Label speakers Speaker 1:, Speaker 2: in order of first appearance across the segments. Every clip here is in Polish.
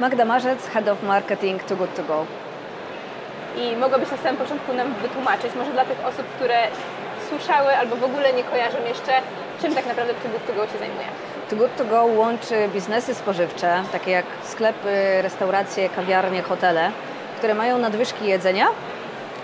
Speaker 1: Magda Marzec, Head of Marketing to Good To Go.
Speaker 2: I mogłabyś na samym początku nam wytłumaczyć, może dla tych osób, które słyszały albo w ogóle nie kojarzą jeszcze, czym tak naprawdę Too Good To Go się zajmuje?
Speaker 1: Too Good To Go łączy biznesy spożywcze, takie jak sklepy, restauracje, kawiarnie, hotele, które mają nadwyżki jedzenia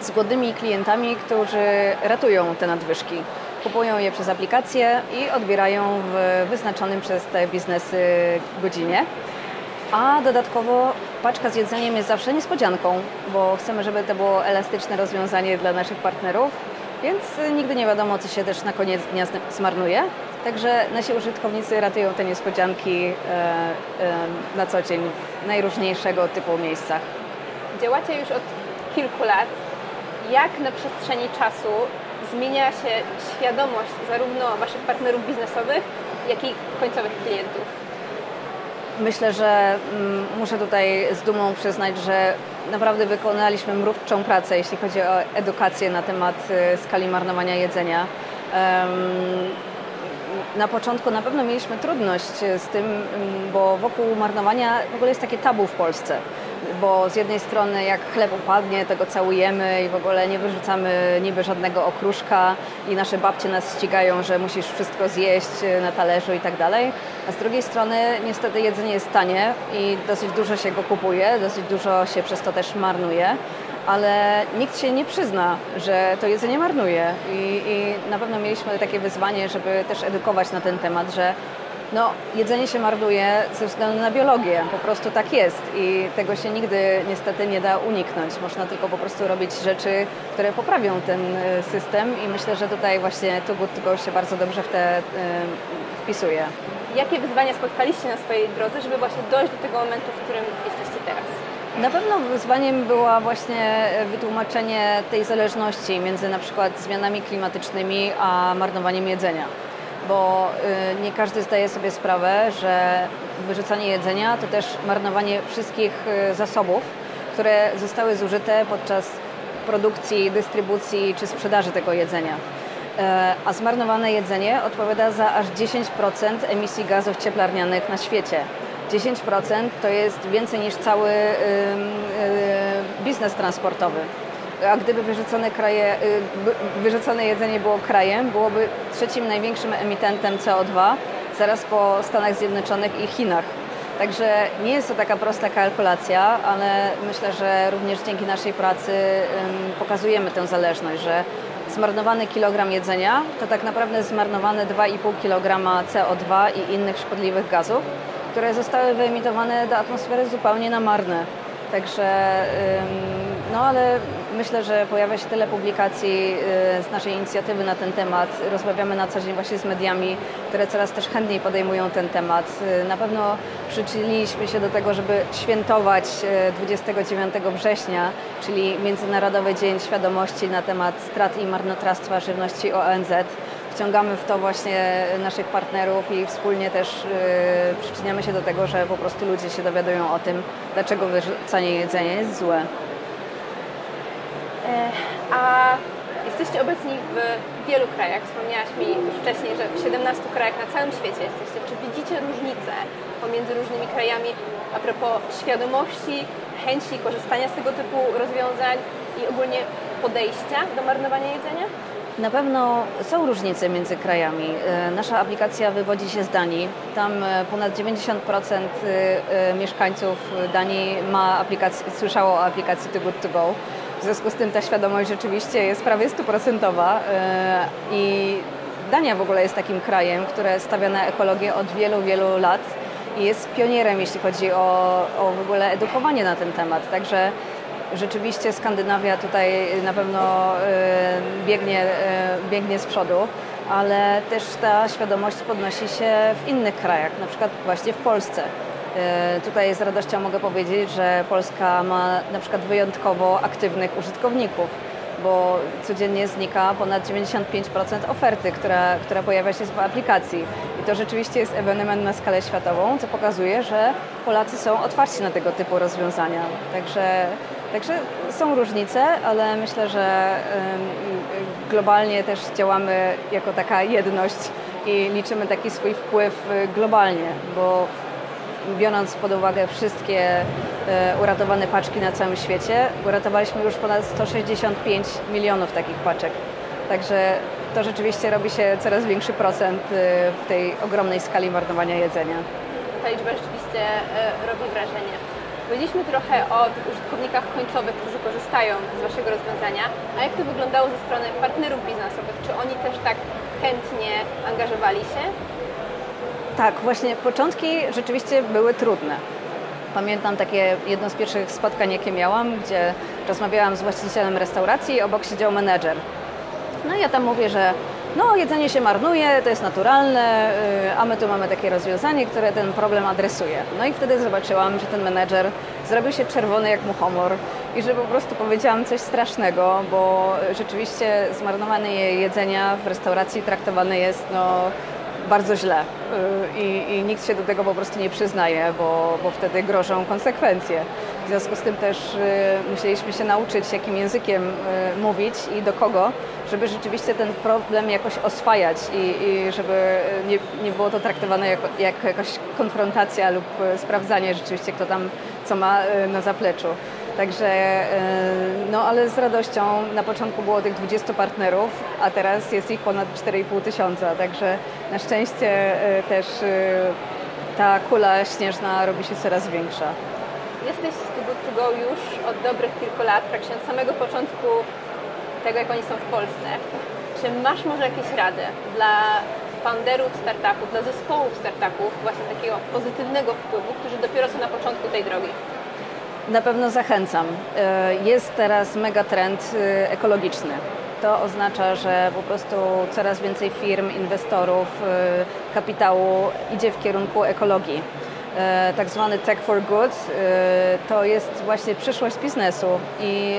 Speaker 1: z głodnymi klientami, którzy ratują te nadwyżki. Kupują je przez aplikację i odbierają w wyznaczonym przez te biznesy godzinie. A dodatkowo paczka z jedzeniem jest zawsze niespodzianką, bo chcemy, żeby to było elastyczne rozwiązanie dla naszych partnerów, więc nigdy nie wiadomo, co się też na koniec dnia zmarnuje. Także nasi użytkownicy ratują te niespodzianki e, e, na co dzień w najróżniejszego typu miejscach.
Speaker 2: Działacie już od kilku lat. Jak na przestrzeni czasu zmienia się świadomość zarówno Waszych partnerów biznesowych, jak i końcowych klientów?
Speaker 1: Myślę, że mm, muszę tutaj z dumą przyznać, że naprawdę wykonaliśmy mrówczą pracę, jeśli chodzi o edukację na temat y, skali marnowania jedzenia. Na początku na pewno mieliśmy trudność z tym, mm, bo wokół marnowania w ogóle jest takie tabu w Polsce bo z jednej strony jak chleb upadnie, tego całujemy i w ogóle nie wyrzucamy niby żadnego okruszka i nasze babcie nas ścigają, że musisz wszystko zjeść na talerzu i tak dalej. A z drugiej strony niestety jedzenie jest tanie i dosyć dużo się go kupuje, dosyć dużo się przez to też marnuje ale nikt się nie przyzna, że to jedzenie marnuje. I, I, na pewno mieliśmy takie wyzwanie, żeby też edukować na ten temat, że no, jedzenie się marnuje ze względu na biologię. Po prostu tak jest i tego się nigdy niestety nie da uniknąć. Można tylko po prostu robić rzeczy, które poprawią ten e, system i myślę, że tutaj właśnie To Go się bardzo dobrze w te y, wpisuje.
Speaker 2: Jakie wyzwania spotkaliście na swojej drodze, żeby właśnie dojść do tego momentu, w którym jesteście teraz?
Speaker 1: Na pewno wyzwaniem była właśnie wytłumaczenie tej zależności między na przykład zmianami klimatycznymi a marnowaniem jedzenia bo y, nie każdy zdaje sobie sprawę, że wyrzucanie jedzenia to też marnowanie wszystkich y, zasobów, które zostały zużyte podczas produkcji, dystrybucji czy sprzedaży tego jedzenia. E, a zmarnowane jedzenie odpowiada za aż 10% emisji gazów cieplarnianych na świecie. 10% to jest więcej niż cały y, biznes transportowy a gdyby wyrzucone, kraje, y, wyrzucone jedzenie było krajem, byłoby trzecim największym emitentem CO2, zaraz po Stanach Zjednoczonych i Chinach. Także nie jest to taka prosta kalkulacja, ale myślę, że również dzięki naszej pracy pokazujemy tę zależność, że zmarnowany kilogram jedzenia to tak naprawdę zmarnowane 2,5 kg CO2 i innych szkodliwych gazów, które zostały wyemitowane do atmosfery zupełnie na marne. Także, no ale myślę, że pojawia się tyle publikacji y, z naszej inicjatywy na ten temat. Rozmawiamy na co dzień właśnie z mediami, które coraz też chętniej podejmują ten temat. Y, na pewno przyczyniliśmy się do tego, żeby świętować 29 y, września, czyli Międzynarodowy Dzień Świadomości na temat strat i marnotrawstwa żywności ONZ wciągamy w to właśnie naszych partnerów i wspólnie też yy, przyczyniamy się do tego, że po prostu ludzie się dowiadują o tym, dlaczego wyrzucanie jedzenia jest złe.
Speaker 2: E, a jesteście obecni w wielu krajach. Wspomniałaś mi już wcześniej, że w 17 krajach na całym świecie jesteście. Czy widzicie różnice pomiędzy różnymi krajami a propos świadomości, chęci korzystania z tego typu rozwiązań i ogólnie podejścia do marnowania jedzenia?
Speaker 1: Na pewno są różnice między krajami. E, nasza aplikacja wywodzi się z Danii. Tam e, ponad 90% e, mieszkańców Danii ma aplikację, słyszało o aplikacji Too Good To Go. W związku z tym ta świadomość rzeczywiście jest prawie stuprocentowa i Dania w ogóle jest takim krajem, które stawia na ekologię od wielu, wielu lat i jest pionierem, jeśli chodzi o, o w ogóle edukowanie na ten temat. Także rzeczywiście Skandynawia tutaj na pewno y, biegnie, y, biegnie z przodu, ale też ta świadomość podnosi się w innych krajach, na przykład właśnie w Polsce. Y, tutaj z radością mogę powiedzieć, że Polska ma na przykład wyjątkowo aktywnych użytkowników, bo codziennie znika ponad 95% oferty, która, która pojawia się w aplikacji. I to rzeczywiście jest ewenement na skalę światową, co pokazuje, że Polacy są otwarci na tego typu rozwiązania. Także Także są różnice, ale myślę, że globalnie też działamy jako taka jedność i liczymy taki swój wpływ y, globalnie, bo biorąc pod uwagę wszystkie e, uratowane paczki na całym świecie, uratowaliśmy już ponad 165 milionów takich paczek. Także to rzeczywiście robi się coraz większy procent e, w tej ogromnej skali marnowania jedzenia.
Speaker 2: Ta liczba rzeczywiście e, robi wrażenie. Powiedzieliśmy trochę o tych użytkownikach końcowych, którzy korzystają z Waszego rozwiązania, a jak to wyglądało ze strony partnerów biznesowych? Czy oni też tak chętnie angażowali się?
Speaker 1: Tak, właśnie początki rzeczywiście były trudne. Pamiętam takie jedno z pierwszych spotkań, jakie miałam, gdzie rozmawiałam z właścicielem restauracji, obok siedział menedżer. No i ja tam mówię, że no jedzenie się marnuje, to jest naturalne, y, a my tu mamy takie rozwiązanie, które ten problem adresuje. No i wtedy zobaczyłam, że ten menedżer zrobił się czerwony jak muchomor i że po prostu powiedziałam coś strasznego, bo rzeczywiście zmarnowane jedzenia w restauracji traktowane jest no, bardzo źle y, I, i, nikt się do tego po prostu nie przyznaje, bo, bo wtedy grożą konsekwencje. W związku z tym też y, musieliśmy się nauczyć, jakim językiem y, mówić i do kogo, żeby rzeczywiście ten problem jakoś oswajać i, i żeby nie, nie, było to traktowane jako, jak jakaś konfrontacja lub sprawdzanie rzeczywiście, kto tam co ma na zapleczu. Także, no ale z radością na początku było tych 20 partnerów, a teraz jest ich ponad 4,5 tysiąca, także na szczęście też ta kula śnieżna robi się coraz większa.
Speaker 2: Jesteś z Too Good To Go już od dobrych kilku lat, praktycznie od samego początku tego, jak oni są w Polsce. Czy masz może jakieś rady dla founderów startupów, dla zespołów startupów, właśnie takiego pozytywnego wpływu, którzy dopiero są na początku tej drogi?
Speaker 1: Na pewno zachęcam. E, jest teraz mega trend e, ekologiczny. To oznacza, że po prostu coraz więcej firm, inwestorów, e, kapitału idzie w kierunku ekologii. Tak zwany tech for good to jest właśnie przyszłość biznesu i,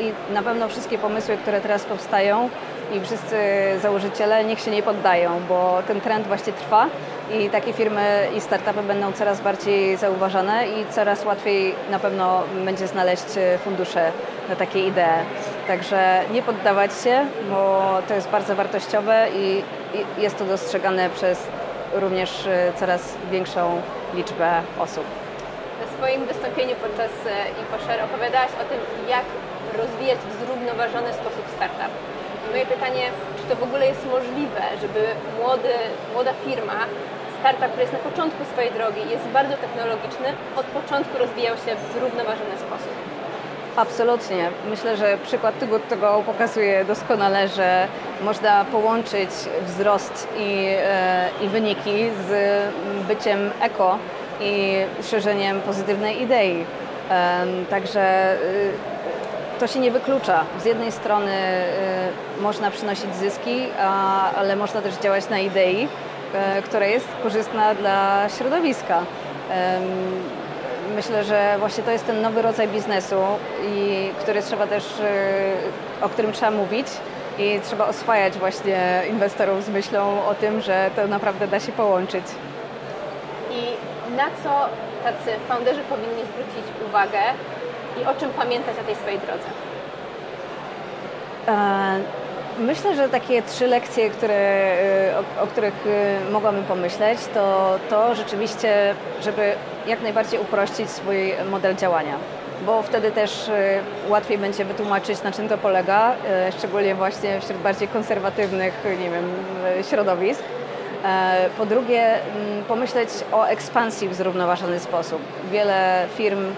Speaker 1: i na pewno wszystkie pomysły, które teraz powstają i wszyscy założyciele niech się nie poddają, bo ten trend właśnie trwa i takie firmy i startupy będą coraz bardziej zauważane i coraz łatwiej na pewno będzie znaleźć fundusze na takie idee. Także nie poddawać się, bo to jest bardzo wartościowe i jest to dostrzegane przez również coraz większą liczbę osób.
Speaker 2: W swoim wystąpieniu podczas InfoShare opowiadałaś o tym, jak rozwijać w zrównoważony sposób startup. Moje pytanie, czy to w ogóle jest możliwe, żeby młody, młoda firma, startup, który jest na początku swojej drogi, jest bardzo technologiczny, od początku rozwijał się w zrównoważony sposób?
Speaker 1: Absolutnie. Myślę, że przykład tego, tego pokazuje doskonale, że można połączyć wzrost i, e, i wyniki z byciem eko i szerzeniem pozytywnej idei. Także y, to się nie wyklucza. Z jednej strony y, można przynosić zyski, ale można też działać na idei, y, która jest korzystna dla środowiska. Myślę, że właśnie to jest ten nowy rodzaj biznesu, i który trzeba też, y, o którym trzeba mówić i trzeba oswajać właśnie inwestorów z myślą o tym, że to naprawdę da się połączyć.
Speaker 2: I na co tacy founderzy powinni zwrócić uwagę, i o czym pamiętać o tej swojej drodze?
Speaker 1: E, myślę, że takie trzy lekcje, które, e, o, o, których e, mogłabym pomyśleć, to to rzeczywiście, żeby jak najbardziej uprościć swój model działania, bo wtedy też łatwiej będzie wytłumaczyć, na czym to polega, szczególnie właśnie wśród bardziej konserwatywnych, nie wiem, środowisk. Po drugie, pomyśleć o ekspansji w zrównoważony sposób. Wiele firm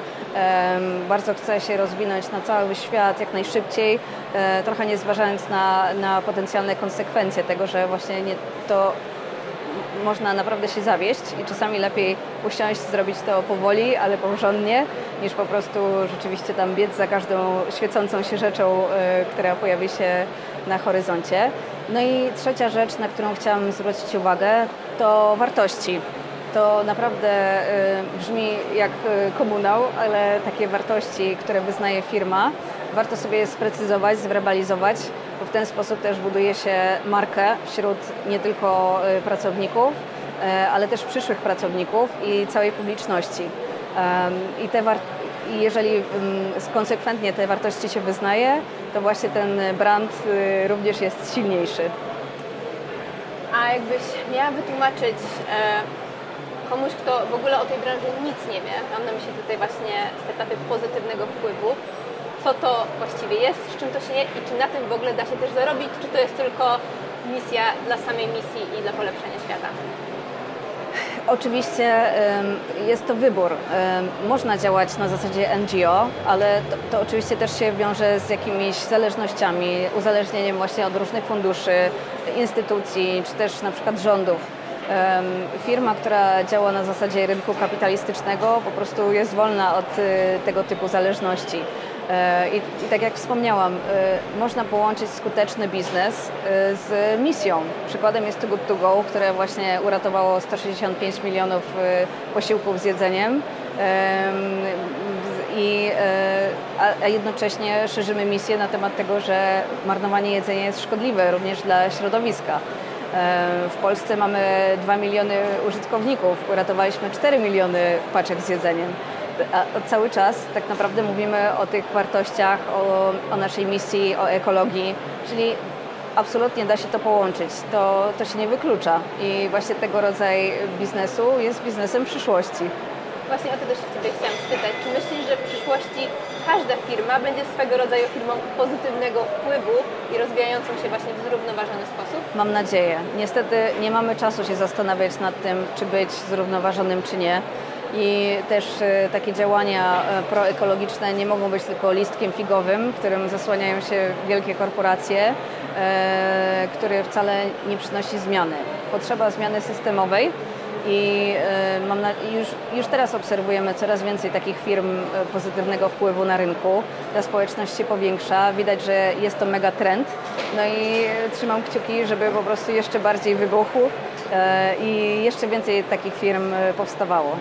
Speaker 1: bardzo chce się rozwinąć na cały świat jak najszybciej, e, trochę nie zważając na, na potencjalne konsekwencje tego, że właśnie nie, to można naprawdę się zawieść i czasami lepiej usiąść, zrobić to powoli, ale porządnie, niż po prostu rzeczywiście tam biec za każdą świecącą się rzeczą, e, która pojawi się na horyzoncie. No i trzecia rzecz, na którą chciałam zwrócić uwagę, to wartości to naprawdę y, brzmi jak y, komunał, ale takie wartości, które wyznaje firma, warto sobie sprecyzować, zwerbalizować, bo w ten sposób też buduje się markę wśród nie tylko y, pracowników, ale też przyszłych pracowników i całej publiczności. I, te jeżeli konsekwentnie te wartości się wyznaje, to właśnie ten brand również jest silniejszy.
Speaker 2: A jakbyś miała wytłumaczyć komuś, kto w ogóle o tej branży nic nie wie, mam na myśli tutaj właśnie startupy pozytywnego wpływu, co to właściwie jest, z czym to się je i czy na tym w ogóle da się też zarobić, czy to jest tylko misja dla samej misji i dla polepszenia świata?
Speaker 1: Oczywiście jest to wybór. Można działać na zasadzie NGO, ale to, to oczywiście też się wiąże z jakimiś zależnościami, uzależnieniem właśnie od różnych funduszy, instytucji, czy też na przykład rządów. Firma, która działa na zasadzie rynku kapitalistycznego, po prostu jest wolna od y, tego typu zależności. E, I, I tak jak wspomniałam, e, można połączyć skuteczny biznes e, z misją. Przykładem jest Too Good To Go, które właśnie uratowało 165 milionów posiłków z jedzeniem. Em, I, a, jednocześnie szerzymy misję na temat tego, że marnowanie jedzenia jest szkodliwe również dla środowiska. W Polsce mamy 2 miliony użytkowników, uratowaliśmy 4 miliony paczek z jedzeniem. A cały czas tak naprawdę mówimy o tych wartościach, o, o naszej misji, o ekologii, czyli absolutnie da się to połączyć. To, to się nie wyklucza i właśnie tego rodzaju biznesu jest biznesem przyszłości.
Speaker 2: Właśnie o to też Ciebie chciałam spytać. Czy myślisz, że w przyszłości każda firma będzie swego rodzaju firmą pozytywnego wpływu i rozwijającą się właśnie w zrównoważony sposób?
Speaker 1: Mam nadzieję. Niestety nie mamy czasu się zastanawiać nad tym, czy być zrównoważonym, czy nie. I też e, takie działania e, proekologiczne nie mogą być tylko listkiem figowym, którym zasłaniają się wielkie korporacje, e, który wcale nie przynosi zmiany. Potrzeba zmiany systemowej i mam na, już, już teraz obserwujemy coraz więcej takich firm pozytywnego wpływu na rynku. Ta społeczność się powiększa, widać, że jest to mega trend. No i trzymam kciuki, żeby po prostu jeszcze bardziej wybuchł i jeszcze więcej takich firm powstawało.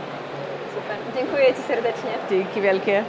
Speaker 2: Dziękuję Ci serdecznie.
Speaker 1: Dzięki wielkie.